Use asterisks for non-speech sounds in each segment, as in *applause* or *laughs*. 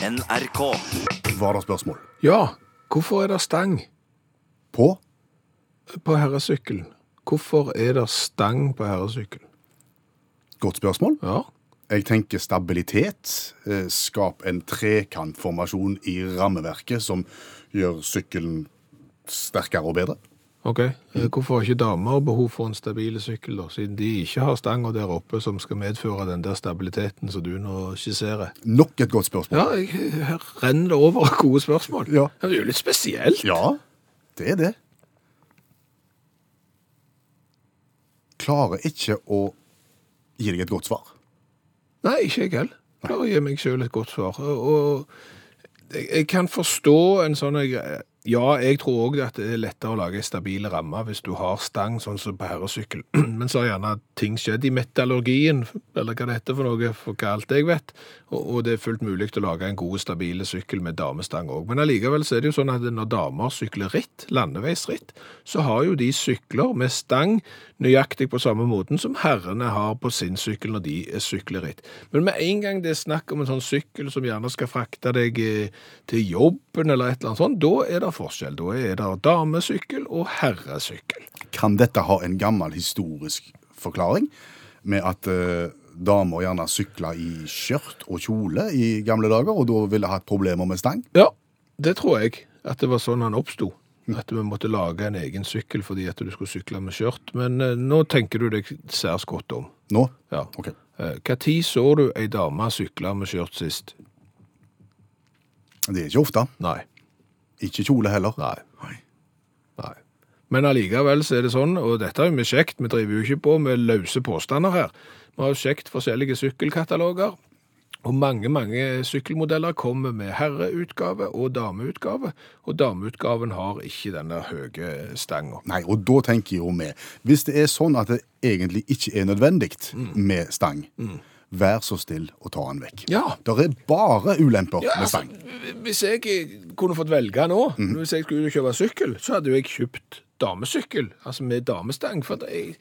NRK. Var det spørsmål? Ja, hvorfor er det stang På? på herresykkelen? Hvorfor er det stang på herresykkelen? Godt spørsmål. Ja, Jeg tenker stabilitet. Eh, Skap en trekantformasjon i rammeverket som gjør sykkelen sterkere og bedre. Ok. Eh, Hvorfor har ikke damer behov for en stabil sykkel, da, siden de ikke har stanga der oppe som skal medføre den der stabiliteten som du nå skisserer? Nok et godt spørsmål. Ja, jeg, her renner det over av gode spørsmål. Ja. Det er jo litt spesielt. Ja, det er det. Klarer ikke å gi deg et godt svar. Nei, ikke jeg heller. Klarer å gi meg selv et godt svar. Og og jeg, jeg kan forstå en sånn greie. Ja, jeg tror òg at det er lettere å lage ei stabil ramme hvis du har stang, sånn som på herresykkel. *clears throat* Men så har gjerne ting skjedd i metallurgien, eller hva det heter for noe, for hva alt jeg vet. Og, og det er fullt mulig å lage en god, stabile sykkel med damestang òg. Men allikevel så er det jo sånn at når damer sykler ritt, landeveisritt, så har jo de sykler med stang nøyaktig på samme måten som herrene har på sin sykkel når de sykler ritt. Men med en gang det er snakk om en sånn sykkel som gjerne skal frakte deg eh, til jobben eller et eller annet sånt, da er det forskjell. Da er det damesykkel og herresykkel. Kan dette ha en gammel historisk forklaring med at eh, damer gjerne sykla i skjørt og kjole i gamle dager, og da ville hatt problemer med stang? Ja, det tror jeg at det var sånn han oppsto. At vi måtte lage en egen sykkel fordi at du skulle sykle med skjørt. Men eh, nå tenker du deg særs godt om. Nå? Ja. Ok. Eh, Hva tid så du ei dame sykle med skjørt sist? Det er ikke ofte. Nei. Ikke kjole heller. Nei. Nei. Men allikevel så er det sånn, og dette er jo vi kjekt, vi driver jo ikke på med løse påstander her. Vi har jo forskjellige sykkelkataloger, og mange, mange sykkelmodeller kommer med herreutgave og dameutgave, og dameutgaven har ikke denne høye stanga. Nei, og da tenker jo vi, hvis det er sånn at det egentlig ikke er nødvendig med stang, vær så still og ta den vekk. Ja. Det er bare ulemper Ja, med altså, stang. hvis jeg kunne fått velge nå, hvis jeg skulle ut og kjøpe sykkel, så hadde jeg kjøpt damesykkel, altså med damestang, for det er,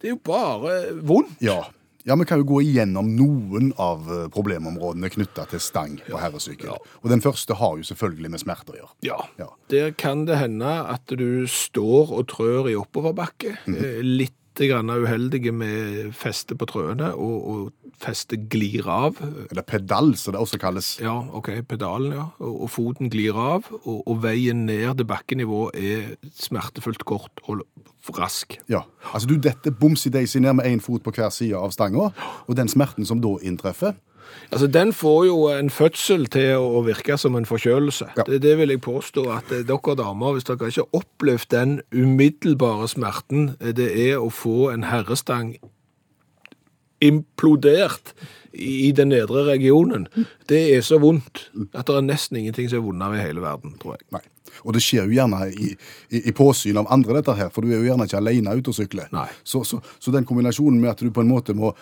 det er jo bare vondt. Ja. ja, vi kan jo gå igjennom noen av eh, problemområdene knytta til stang på herresykkel. ja. Og den første har jo selvfølgelig med smerter å gjøre. Ja, Ja. der kan det hende at du står og trør i oppoverbakke, eh, litt uheldige med feste på trøene, og, og festet glir av. Eller pedal, som det også kalles. Ja, ok, pedalen, ja. Og, og foten glir av, og, og veien ned til bakkenivå er smertefullt kort og rask. Ja, altså Du detter bomsi-daisy ned med én fot på hver side av stanga, og den smerten som da inntreffer Altså, Den får jo en fødsel til å virke som en forkjølelse. Ja. Det, det vil jeg påstå at eh, dere damer, hvis dere ikke har opplevd den umiddelbare smerten eh, det er å få en herrestang implodert i den nedre regionen, det er så vondt at det er nesten ingenting som er vondere i hele verden, tror jeg. Nei. Og det skjer jo gjerne i, i, i påsyn av andre, dette her, for du er jo gjerne ikke alene ute og sykler. Så, så, så den kombinasjonen med at du på en måte må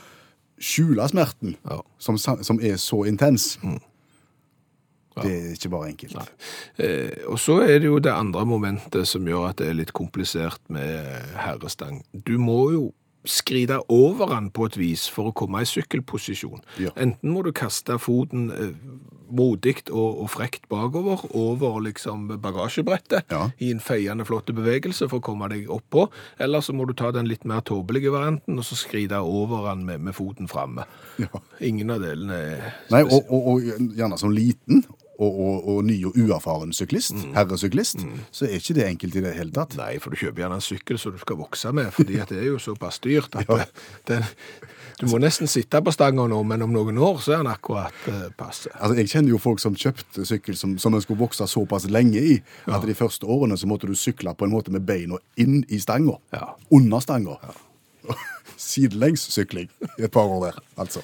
skjule smerten, Ja. som, som er så intens, det er ikke bare enkelt. Eh, og så er det jo det andre momentet som gjør at det er litt komplisert med herrestang. Du må jo skride over den på et vis for å komme i sykkelposisjon. Ja. Enten må du kaste foten eh, modig og, og frekt bakover, over liksom bagasjebrettet, Ja. i en feiende flotte bevegelse for å komme deg oppå, eller så må du ta den litt mer tåpelige varianten, og så skride over den med, med foten framme. Ja. Ingen av delene er Nei, og, og, og gjerne som liten og, og, og ny og uerfaren syklist, herresyklist, så er ikke det enkelt i det hele tatt. Nei, for du kjøper gjerne en sykkel som du skal vokse med, fordi det er jo såpass dyrt at *laughs* Ja. den, du må nesten sitte på stanga nå, men om noen år så er den akkurat eh, passe. Altså, Jeg kjenner jo folk som kjøpte sykkel som, som en skulle vokse såpass lenge i, at de første årene så måtte du sykle på en måte med beina inn i stanga. Ja. Under stanga. *laughs* Sidelengs sykling i et par år der, altså.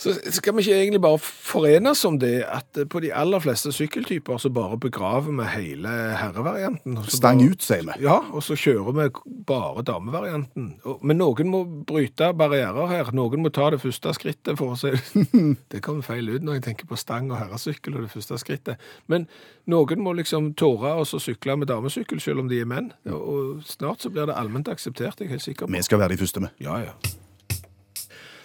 Så skal vi ikke egentlig bare forenes om det, at eh, på de aller fleste sykkeltyper så bare begraver vi hele herrevarianten. Stang ut, sier vi. Ja, og så kjører vi bare damevarianten. Men noen må bryte barrierer her. Noen må ta det første skrittet for å si *laughs* Det kommer feil ut når jeg tenker på stang og herresykkel og det første skrittet. Men noen må liksom tåre å så sykle med damesykkel, selv om de er menn. Og snart så blir det allment akseptert, jeg er helt sikker på. Vi skal være de første med. Ja, ja.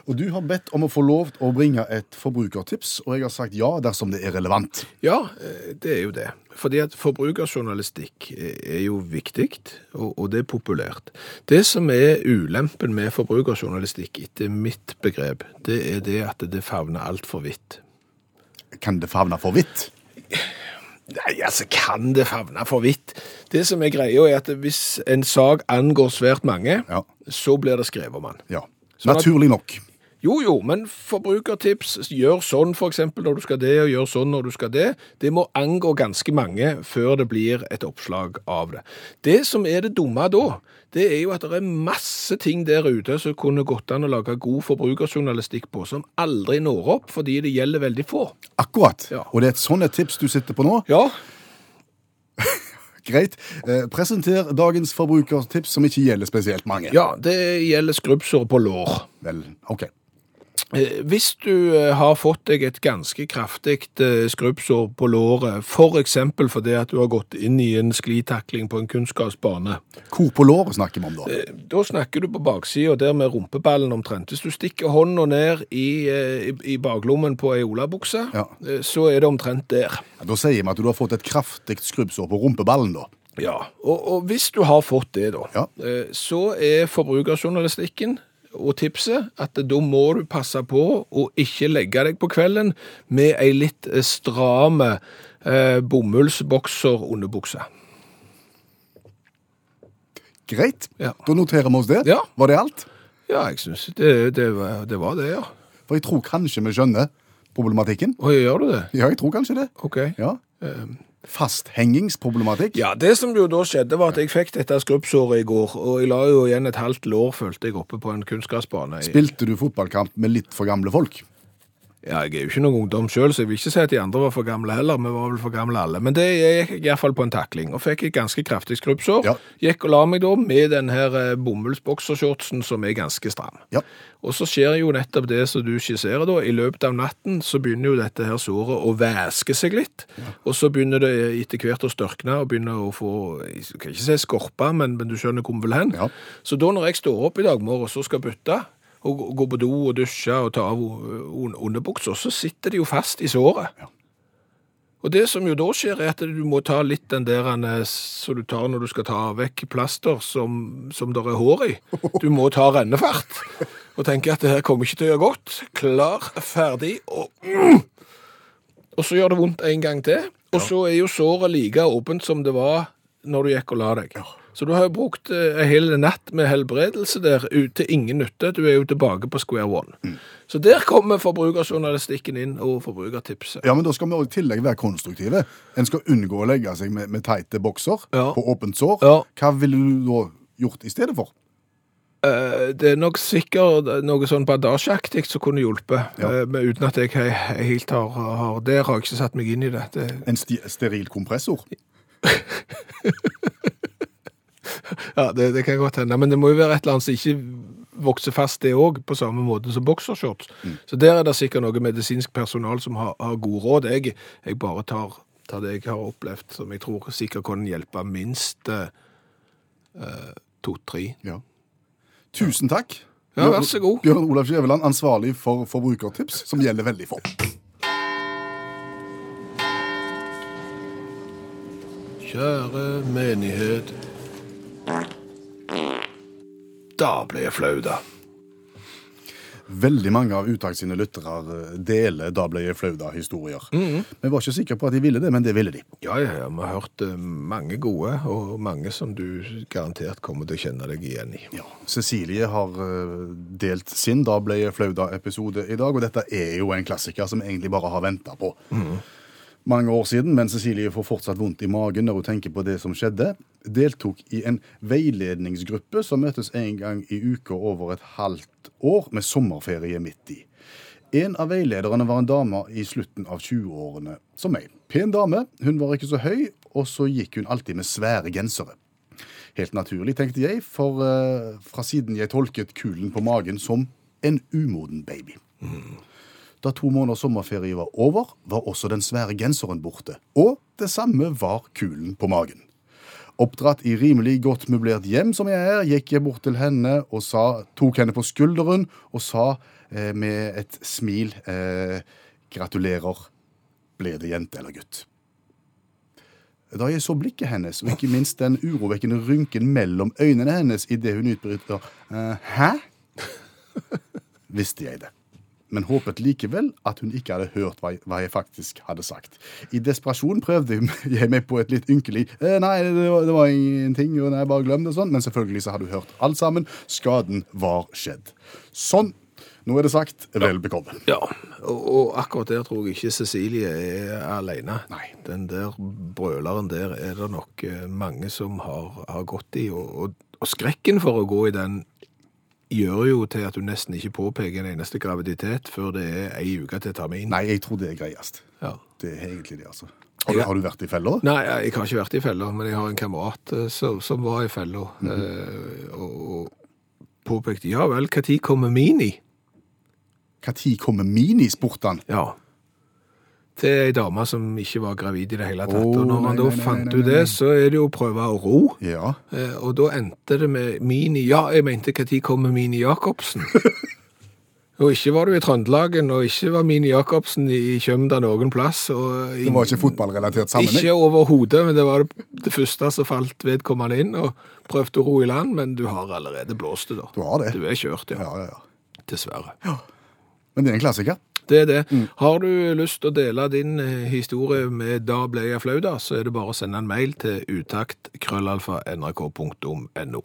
Og du har bedt om å få lov til å bringe et forbrukertips, og jeg har sagt ja dersom det er relevant. Ja, eh, det er jo det. Fordi at forbrukerjournalistikk er jo viktig, og det er populært. Det som er ulempen med forbrukerjournalistikk, etter mitt begrep, det er det at det favner altfor vidt. Kan det favne for vidt? Nei, altså, kan det favne for vidt? Det som er greia, er at hvis en sak angår svært mange, Ja. så blir det skrevet om den. Ja. Sånn at- Naturlig nok. Jo, jo, men forbrukertips, gjør sånn for eksempel når du skal det, og gjør sånn når du skal det. Det må angå ganske mange før det blir et oppslag av det. Det som er det dumme da, det er jo at det er masse ting der ute som kunne gått an å lage god forbrukerjournalistikk på, som aldri når opp, fordi det gjelder veldig få. Akkurat. Ja. Og det er et sånt tips du sitter på nå. Ja, *laughs* Greit. Eh, presenter dagens forbrukertips som ikke gjelder spesielt mange. ja det gjelder skrubbsår på lår. Vel, ok. Eh, Hvis du eh, har fått deg et ganske kraftig eh, skrubbsår på låret, for eksempel fordi at du har gått inn i en sklitakling på en kunstgressbane, Hvor på låret snakker vi om da? Da snakker du på baksida, der med rumpeballen omtrent. Hvis du stikker hånda ned i, i, i baklommen på ei olabukse, Ja. så er det omtrent der. Ja, da sier vi at du har fått et kraftig skrubbsår på rumpeballen da. Ja, og, og hvis du har fått det, da, Ja. så er forbrukerjournalistikken og tipset at da må du passe på å ikke legge deg på kvelden med ei litt eh, stram eh, bomullsbokser underbukse. Greit. Ja. Da noterer vi oss det. Ja. Var det alt? Ja, jeg syns det, det, var- det var det, ja. For jeg tror kanskje vi skjønner problematikken. Og gjør du det? Ja, jeg tror kanskje det. OK. Ja. Fasthengingsproblematikk. Ja, det som jo da skjedde var at jeg fikk dette skrubbsåret i går, og jeg la jo igjen et halvt lår, følte jeg, oppe på en kunstgressbane. Spilte du fotballkamp med litt for gamle folk? Ja, jeg er jo ikke noen ungdom sjøl, så jeg vil ikke si at de andre var for gamle heller. Vi var vel for gamle alle. Men det jeg gikk iallfall på en takling, og fikk et ganske kraftig skrubbsår. Ja. Gikk og la meg da med den her eh, bomullsboksershortsen som er ganske stram. Ja. Og så skjer jo nettopp det som du skisserer da. I løpet av natten så begynner jo dette her såret å væske seg litt. Og så begynner det etter hvert å størkne og begynner å få, jeg kan ikke si skorpa, men, men du skjønner hvor vi vil hen. Ja. Så da når jeg står opp i dag morges og skal bytte, og gå- på do og dusje og ta av underbuksa, så sitter de jo fast i såret. Ja. Og det som jo da skjer, er at du må ta litt den der eh, som du tar når du skal ta vekk plaster som, som der er hår i. *laughs* Du må ta rennefart. Og tenke at det her kommer ikke til å gjøre godt. Klar, ferdig, og Og så gjør det vondt en gang til. Og så er jo såret like åpent som det var når du gikk og la deg. Så du har jo brukt eh, en hel natt med helbredelse der ute ingen nytte. Du er jo tilbake på square one. Så der kommer forbrukerjournalistikken inn, og forbrukertipset. Ja, men da skal vi i tillegg være konstruktive. En skal unngå å legge seg med, med teite bokser Ja. på åpent sår. Ja. Hva ville du da gjort i stedet for? Eh, Det er nok sikkert noe sånn bandasjeaktig som kunne hjulpet, Ja. eh, men uten at jeg he- he- helt har, har Der har jeg ikke satt meg inn i det. det En steril kompressor? Ja, det, det kan godt hende. Men det må jo være et eller annet som ikke vokser fast, det òg, på samme måte som boksershorts. Så der er det sikkert noe medisinsk personal som har, har gode råd. Jeg, jeg bare tar, tar det jeg har opplevd, som jeg tror sikkert kan hjelpe minst eh, eh, to-tre. Ja. Tusen takk. Ja, vær så god. Bjørn Olav Skjæveland, ansvarlig for forbrukertips, som gjelder veldig få. Kjære menighet. Da ble jeg flau, da. Veldig mange av Utakt sine lyttere deler 'da ble jeg flau' historier. Mhm. Vi var ikke sikre på at de ville det, men det ville de. Ja, ja, ja, vi har hørt eh, mange gode, og mange som du garantert kommer til å kjenne deg igjen i. Ja. Cecilie har eh, delt sin 'Da ble jeg flau'-episode i dag, og dette er jo en klassiker som egentlig bare har venta på. Mange år siden, men Cecilie får fortsatt vondt i magen når hun tenker på det som skjedde, deltok i en veiledningsgruppe som møtes en gang i uka over et halvt år, med sommerferie midt i. En av veilederne var en dame i slutten av 20-årene, som meg. Pen dame, hun var ikke så høy, og så gikk hun alltid med svære gensere. Helt naturlig, tenkte jeg, for uh, fra siden jeg tolket kulen på magen som en umoden baby. Da to måneders sommerferie var over, var også den svære genseren borte. Og det samme var kulen på magen. Oppdratt i rimelig godt møblert hjem som jeg er, gikk jeg bort til henne og sa, tok henne på skulderen og sa eh, med et smil. Eh, gratulerer. Blir det jente eller gutt? Da jeg så blikket hennes, og ikke minst den urovekkende rynken mellom øynene hennes idet hun utbryter eh, Hæ? *laughs* Visste jeg det. Men håpet likevel at hun ikke hadde hørt hva jeg, hva jeg faktisk hadde sagt. I desperasjon prøvde jeg meg på et litt ynkelig eh, Nei, det var, det var ingenting, og nei, bare glem det sånn. Men selvfølgelig så hadde hun hørt alt sammen. Skaden var skjedd. Sånn. Nå er det sagt. Vel bekomme. Ja, og, og akkurat der tror jeg ikke Cecilie er alene. Nei. Den der brøleren der er det nok eh, mange som har, har gått i, og, og, og skrekken for å gå i den gjør jo til at du nesten ikke påpeker en eneste graviditet før det er ei uke til termin. Nei, jeg tror det er greiest. Ja. Det er egentlig det, altså. Har du, har du vært i fella? Nei, jeg har ikke vært i fella, men jeg har en kamerat eh, som, som var i fella, eh, og, og påpekte ja vel, når kommer Mini? Når kommer Mini, spurte han. Ja. Til ei dame som ikke var gravid i det hele tatt. Oh, og når nei, man da nei, fant nei, ut det, så er det jo å prøve å ro. Ja. Eh, Og da endte det med Mini Ja, jeg mente når kommer Mini Jacobsen? *laughs* og ikke var du i Trøndelagen, og ikke var Mini Jacobsen i Kjømda noen plass. Og Det var ikke fotballrelatert sammenheng. Ikke overhodet, men det var det, det første som falt vedkommende inn, og prøvde å ro i land, men du har allerede blåst det da. Du har det. Du er kjørt, ja. Ja, ja, ja. Dessverre. Men det er en klassiker. Det er det. Har du lyst til å dele din eh, historie med Da ble jeg flau, da, så er det bare å sende en mail til utakt.krøllalfa.nrk.no.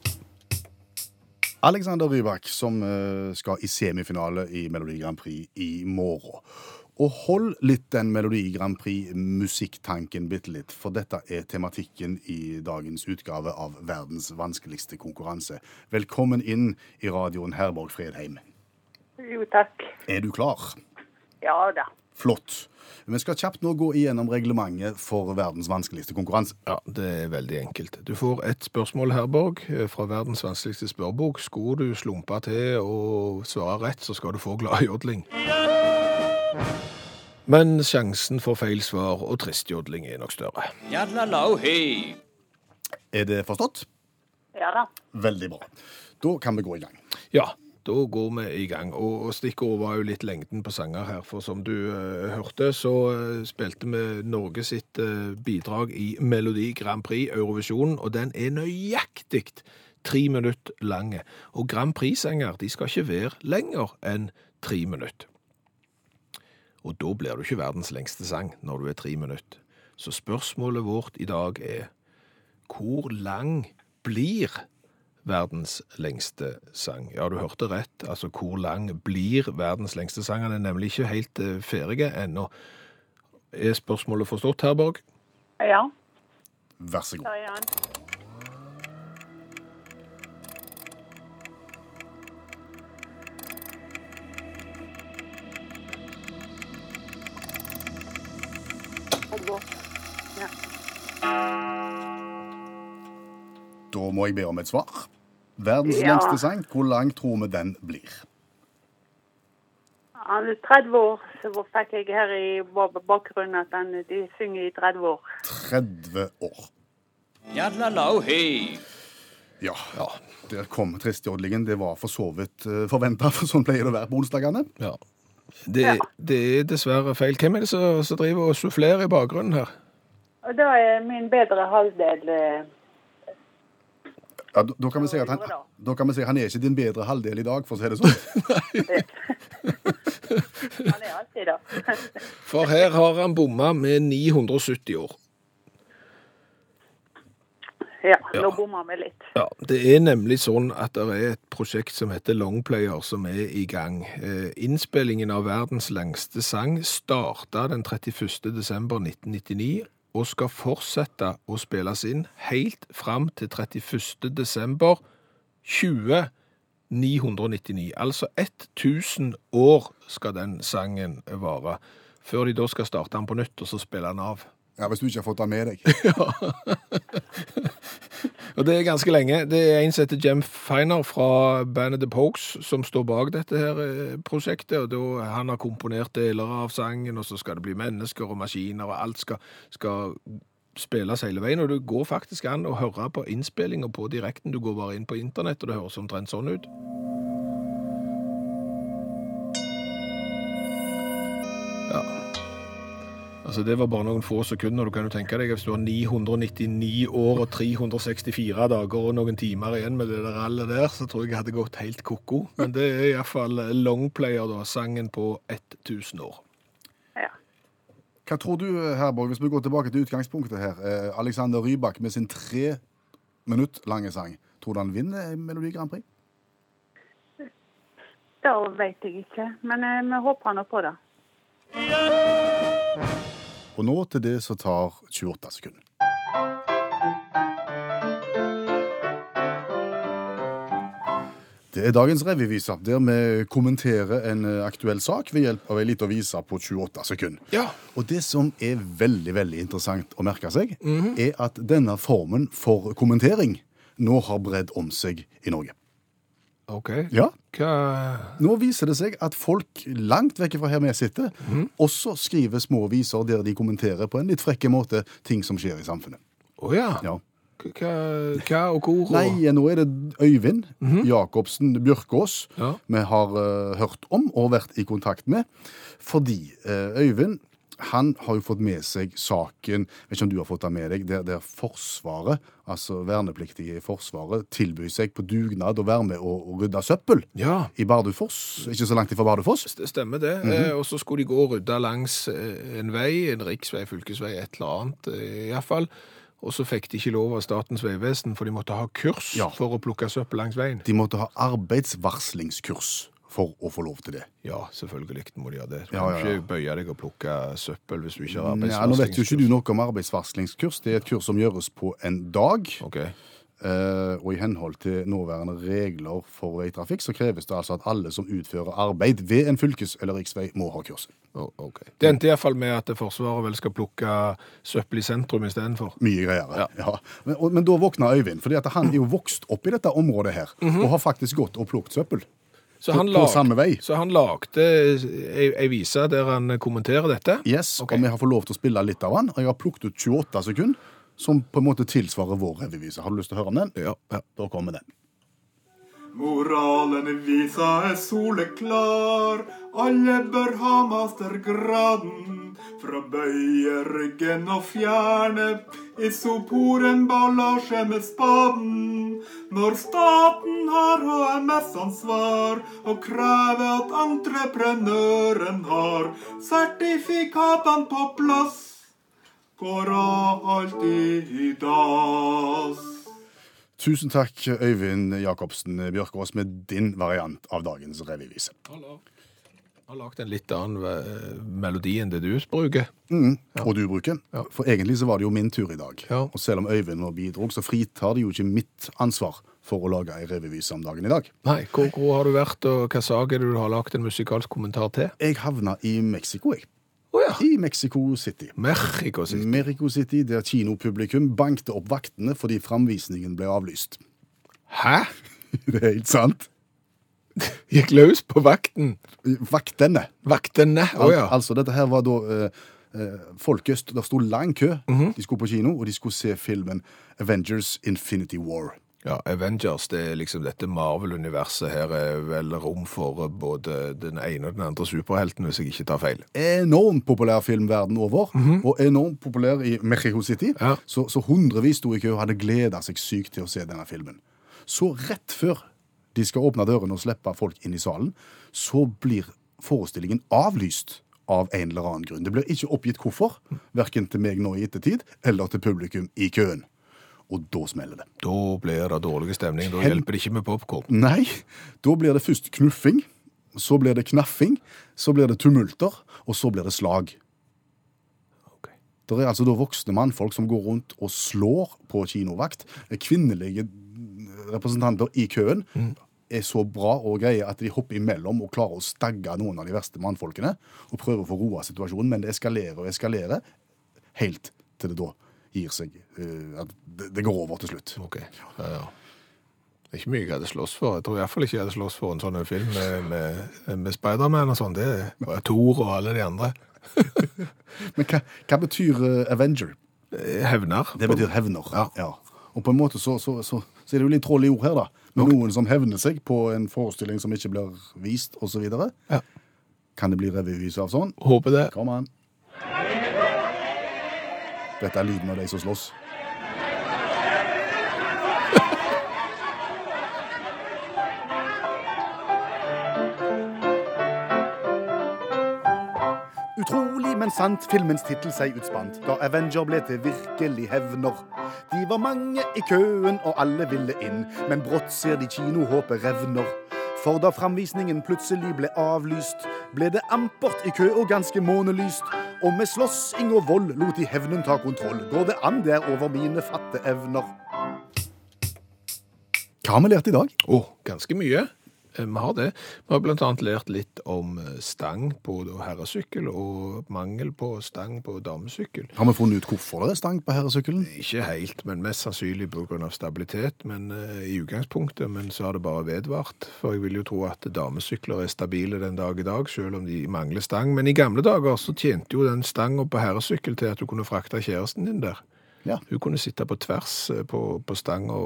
Alexander Rybak som eh, skal i semifinale i Melodi Grand Prix i morgen. Og hold litt den Melodi Grand Prix-musikktanken bitte litt, for dette er tematikken i dagens utgave av verdens vanskeligste konkurranse. Velkommen inn i radioen Herborg Fredheim. Jo, takk. Er du klar? Ja da. Flott. Vi skal kjapt nå gå igjennom reglementet for verdens vanskeligste konkurranse. Ja, det er veldig enkelt. Du får et spørsmål, her, Borg, fra verdens vanskeligste spørrebok. Skulle du slumpe til å svare rett, så skal du få gladjodling. Men sjansen for feil svar og tristjodling er nok større. Er det forstått? Ja da. Veldig bra. Da kan vi gå i gang. Ja, da går vi i gang. Og og stikkordet var jo litt lengden på sanger her. For som du uh, hørte, så uh, spilte vi Norge sitt uh, bidrag i Melodi Grand Prix Eurovisjonen, og den er nøyaktig tre minutter lange. Og Grand Prix-sanger de skal ikke være lenger enn tre minutter. Og da blir du ikke verdens lengste sang når du er tre minutter. Så spørsmålet vårt i dag er hvor lang blir verdens lengste sang? Ja, du hørte rett. Altså, hvor lang blir verdens lengste sang? Den er nemlig ikke helt eh, ferdig ennå. Er spørsmålet forstått, Herborg? Ja, Vær så god. da er han. Må jeg be om et svar. Verdens Ja. lengste sang, hvor lang tror vi den blir? Han er 30 år, så fikk jeg her i bakgrunnen at han, de synger i 30 år. 30 år. Jadlalau-hei. Ja, der kom tristjodlingen. Det var for så vidt forventa, for sånn pleier det å være på onsdagene. Ja. Det, Ja. det er dessverre feil. Hvem er det som, som driver og sufflerer i bakgrunnen her? Og da er min bedre halvdel eh, Ja, da, da, kan si han, Ja, da kan vi si at han er ikke din bedre halvdel i dag, for å si det sånn. *laughs* Han er alltid da. For her har han bomma med 970 år. Ja, Ja. nå bommer vi litt. Ja, Det er nemlig sånn at det er et prosjekt som heter Longplayer som er i gang. Eh, innspillingen av verdens lengste sang starta den 31. desember 1999 og skal fortsette å spilles inn helt fram til 31. desember 2099. Altså 1000 år skal den sangen vare, før de da skal starte den på nytt og så spille den av. Ja, Hvis du ikke har fått den med deg. *laughs* *laughs* Og det er ganske lenge. Det er en som heter Jem Feiner fra bandet The Pokes som står bak dette her eh, prosjektet. og da, Han har komponert deler av sangen, og så skal det bli mennesker og maskiner, og alt skal, skal spilles hele veien. Og det går faktisk an å høre på innspillinga på direkten. Du går bare inn på internett, og det høres omtrent sånn ut. Altså, Det var bare noen få sekunder. Du kan jo tenke deg Hvis du har 999 år og 364 dager og noen timer igjen med det der rallet der, så tror jeg jeg hadde gått helt ko-ko. Men det er iallfall longplayer, da. Sangen på 1000 år. Ja. Hva tror du, Herborg, hvis vi går tilbake til utgangspunktet her? Eh, Alexander Rybak med sin tre minutt lange sang. Tror du han vinner Melodi Grand Prix? Det vet jeg ikke, men eh, vi håper nå på det. Og nå til det som tar 28 sekunder. Det er dagens revyvise, der vi kommenterer en eh, aktuell sak ved hjelp av ei lita vise på 28 sekunder. Ja. Og det som er veldig veldig interessant å merke seg, er at denne formen for kommentering nå har bredd om seg i Norge. OK. Ja, Hva Nå viser det seg at folk langt vekk fra her vi sitter, også skriver små viser der de kommenterer på en litt frekke måte ting som skjer i samfunnet. Å ja. Ja. Hva, hva og hvor? Nei, nå er det Øyvind Jacobsen Bjørkås Ja. vi har uh, hørt om og vært i kontakt med. Fordi uh, Øyvind han har jo fått med seg saken vet ikke om du har fått den med deg, der, der Forsvaret, altså vernepliktige i Forsvaret, tilbyr seg på dugnad å være med og, og rydde søppel Ja. i Bardufoss. Ikke så langt ifra Bardufoss. Det stemmer det. eh, og så skulle de gå og rydde langs eh, en vei, en riksvei, fylkesvei, et eller annet eh, iallfall. Og så fikk de ikke lov av Statens vegvesen, for de måtte ha kurs Ja. for å plukke søppel langs veien. De måtte ha arbeidsvarslingskurs for å få lov til det. Ja, selvfølgelig må de ha det. Du Ja, kan ja, ja. ikke bøye deg og plukke søppel hvis du ikke har Ja, nå vet jo ikke du noe om arbeidsvarslingskurs. Det er et kurs som gjøres på en dag. Okay. Uh, og i henhold til nåværende regler for veitrafikk, så kreves det altså at alle som utfører arbeid ved en fylkes- eller riksvei, må ha kurs. Oh, okay. Det endte iallfall med at Forsvaret vel skal plukke søppel i sentrum istedenfor. Mye greier. Ja. Men, og, men da våkna Øyvind, fordi han er jo vokst opp i dette området her, og har faktisk gått og plukket søppel. Så På- han, på lag, samme vei. så han lagde ei, ei vise der han kommenterer dette. Yes, okay. Og vi har fått lov til å spille litt av han. Og jeg har plukket ut 28 sekunder, som på en måte tilsvarer vår revyvise. Har du lyst til å høre om den? Ja, ja. Da kommer den. Moralen i visa er soleklar. Alle bør ha mastergraden. Fra bøye ryggen og fjerne isoporenballasje med spaden. Når staten har HMS-ansvar og krever at entreprenøren har sertifikatene på plass, går alltid i dass. Tusen takk, Øyvind Jacobsen Bjørkås, med din variant av dagens revyvise. har lagd en litt annen eh, melodi enn det du bruker. Og du bruker. Ja. For egentlig så var det jo min tur i dag. Ja. Og selv om Øyvind nå bidrog, så fritar det jo ikke mitt ansvar for å lage ei revyvise om dagen i dag. Nei, hvor, hvor har du vært, og hva sak er det du har lagt en musikalsk kommentar til? Jeg havna i Mexico, jeg. Å ja. I Mexico City. Mexico City. Mexico City, der kinopublikum bankte opp vaktene fordi framvisningen ble avlyst. Hæ? *laughs* Det er helt sant. Gikk løs på vakten? Vaktene. Vaktene? Å Al ja. Altså, dette her var da eh, eh, folket st- Det sto lang kø. Mhm. De skulle på kino, og de skulle se filmen Avengers Infinity War. Ja, Avengers, det er liksom dette Marvel-universet. Her er vel rom for både den ene og den andre superhelten, hvis jeg ikke tar feil. Enormt populær film verden over, og enormt populær i Mexico City. Ja. Så, så hundrevis sto i kø og hadde gleda seg sykt til å se denne filmen. Så rett før de skal åpne dørene og slippe folk inn i salen, så blir forestillingen avlyst av en eller annen grunn. Det blir ikke oppgitt hvorfor, verken til meg nå i ettertid, eller til publikum i køen. Og da smeller det. Da blir det dårlig stemning. Da Hen- hjelper det ikke med popkorn. Nei, da blir det først knuffing, så blir det knaffing, så blir det tumulter, og så blir det slag. Det er altså da voksne mannfolk som går rundt og slår på kinovakt. Kvinnelige representanter i køen er så bra og greie at de hopper imellom og klarer å stagge noen av de verste mannfolkene og prøver å få roa situasjonen, men det eskalerer og eskalerer helt til det da gir seg eh, at det, går over til slutt. Ok, ja, ja. Det er ikke mye jeg hadde slåss for. Jeg tror i hvert fall ikke jeg hadde slåss for en sånn film med, med, med Spiderman og sånn. Det var Thor og alle de andre. *laughs* Men hva, hva betyr eh, Avenger? Eh, Hevner. Det betyr hevner. Ja. Og på en måte så, så, så, så er det jo litt troll i ord her, da. Med noen som hevner seg på en forestilling som ikke blir vist, osv. Ja. Kan det bli revyvise av sånn? Håper det. Kom an. Dette er lyden av de som slåss. Utrolig, men sant, filmens tittel seg utspant da Avenger ble til virkelig hevner. De var mange i køen, og alle ville inn, men brått ser de kinohåpet revner. For da framvisningen plutselig ble avlyst, ble det ampert i kø og ganske månelyst. Og med slåssing og vold lot de hevnen ta kontroll. Går det an, det er over mine fatte evner. Hva har vi lært i dag? Å, ganske mye. Eh, Vi har det. Vi har annet lært litt om eh, stang på herresykkel, og mangel på stang på damesykkel. Har vi funnet ut hvorfor det er stang på herresykkelen? Ikke helt, men mest sannsynlig av stabilitet, men eh, i utgangspunktet, men så har det bare vedvart. For jeg vil jo tro at damesykler er stabile den dag i dag, selv om de mangler stang. Men i gamle dager så tjente jo den stanga på herresykkel til at du kunne frakte kjæresten din der. Ja. Hun kunne sitte på tvers eh, på, på stanga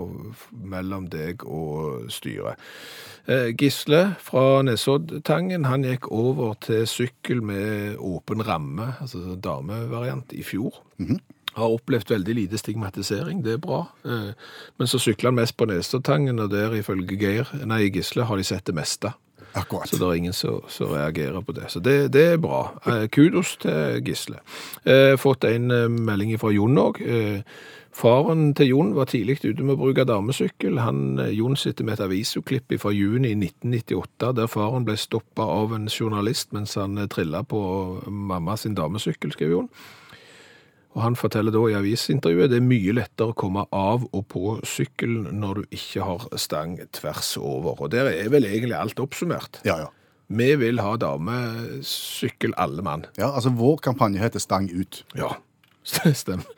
mellom deg og styret. Eh, Gisle fra Nesoddtangen han gikk over til sykkel med åpen ramme, altså damevariant, i fjor. Har opplevd veldig lite stigmatisering, det er bra. Eh, Men så sykler han mest på Nesoddtangen, og der ifølge Geir, nei Gisle har de sett det meste. Akkurat. Så det er ingen som reagerer på det. Så det, det er bra. Eh, kudos til Gisle. Eh, fått en eh, melding fra Jon òg. Faren til Jon var tidlig ute med å bruke damesykkel. Han, Jon sitter med et avisoklipp fra juni 1998, der faren ble stoppa av en journalist mens han trilla på mamma sin damesykkel, skrev Jon. Og han forteller da i avisintervjuet det er mye lettere å komme av og på sykkelen når du ikke har stang tvers over. Og der er vel egentlig alt oppsummert. Ja, ja. Vi vil ha damesykkel alle mann. Ja, altså Vår kampanje heter Stang ut. Ja, *laughs* stemmer,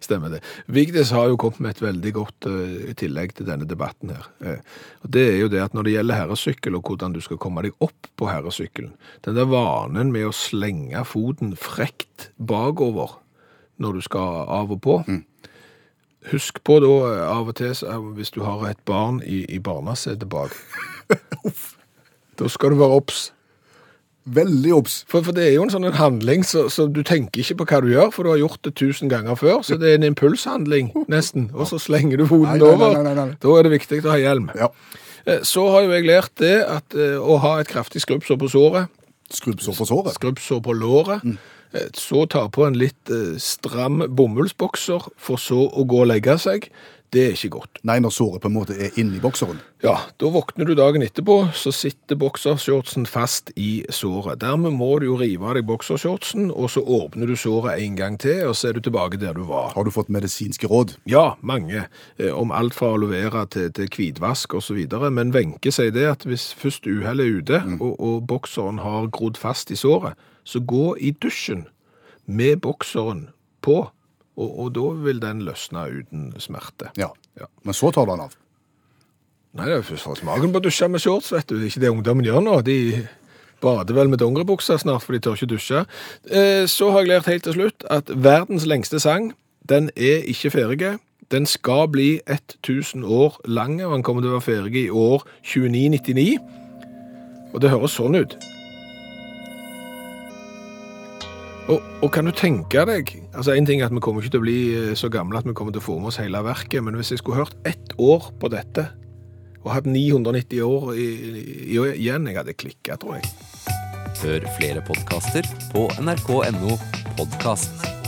stemmer det. Vigdis har jo kommet med et veldig godt uh, tillegg til denne debatten her. Uh, og det er jo det at når det gjelder herresykkel og hvordan du skal komme deg opp på herresykkelen, den der vanen med å slenge foten frekt bakover når du skal av og på, Husk på da eh, av og til, eh, hvis du har et barn i, i barnesetet bak, *laughs* da skal du være obs. Veldig obs. For, for det er jo en sånn en handling, så, så du tenker ikke på hva du gjør, for du har gjort det tusen ganger før, så det er en impulshandling, *laughs* nesten. Og så slenger du hodet over. nei, nei, nei. Da er det viktig å ha hjelm. Ja. Eh, Så har jo jeg lært det at å ha et kraftig skrubbsår på såret, Skrubbsår på såret. skrubbsår på låret, Mm. Så ta på en litt eh, stram bomullsbokser, for så å gå og legge seg. Det er ikke godt. Nei, når såret på en måte er inni bokseren. Ja, da våkner du dagen etterpå, så sitter boksershortsen fast i såret. Dermed må du jo rive av deg boksershortsen, og så åpner du såret en gang til, og så er du tilbake der du var. Har du fått medisinske råd? Ja, mange. Eh, Om alt fra aloe vera til, til hvitvask videre. Men Wenche sier det at hvis først uhellet er ute, og, og bokseren har grodd fast i såret, så gå i dusjen med bokseren på, og, og da vil den løsne uten smerte. Ja. Ja. Men så tar du den av. Nei, det er først for smaken på å dusje med shorts, vet du. Det er ikke det ungdommen gjør nå. De bader vel med dongeribukser snart, for de tør ikke dusje. Eh, Så har jeg lært helt til slutt at verdens lengste sang, den er ikke ferdig. Den skal bli 1000 år lang, og den kommer til å være ferdig i år 2999. Og det høres sånn ut. Og, og kan du tenke deg altså En ting er at vi kommer ikke til å bli eh, så gamle at vi kommer til å få med oss hele verket, men hvis jeg skulle hørt ett år på dette, og hatt 990 år i, i, igjen, jeg hadde klikka, tror jeg. Hør flere podkaster på nrk.no podkast.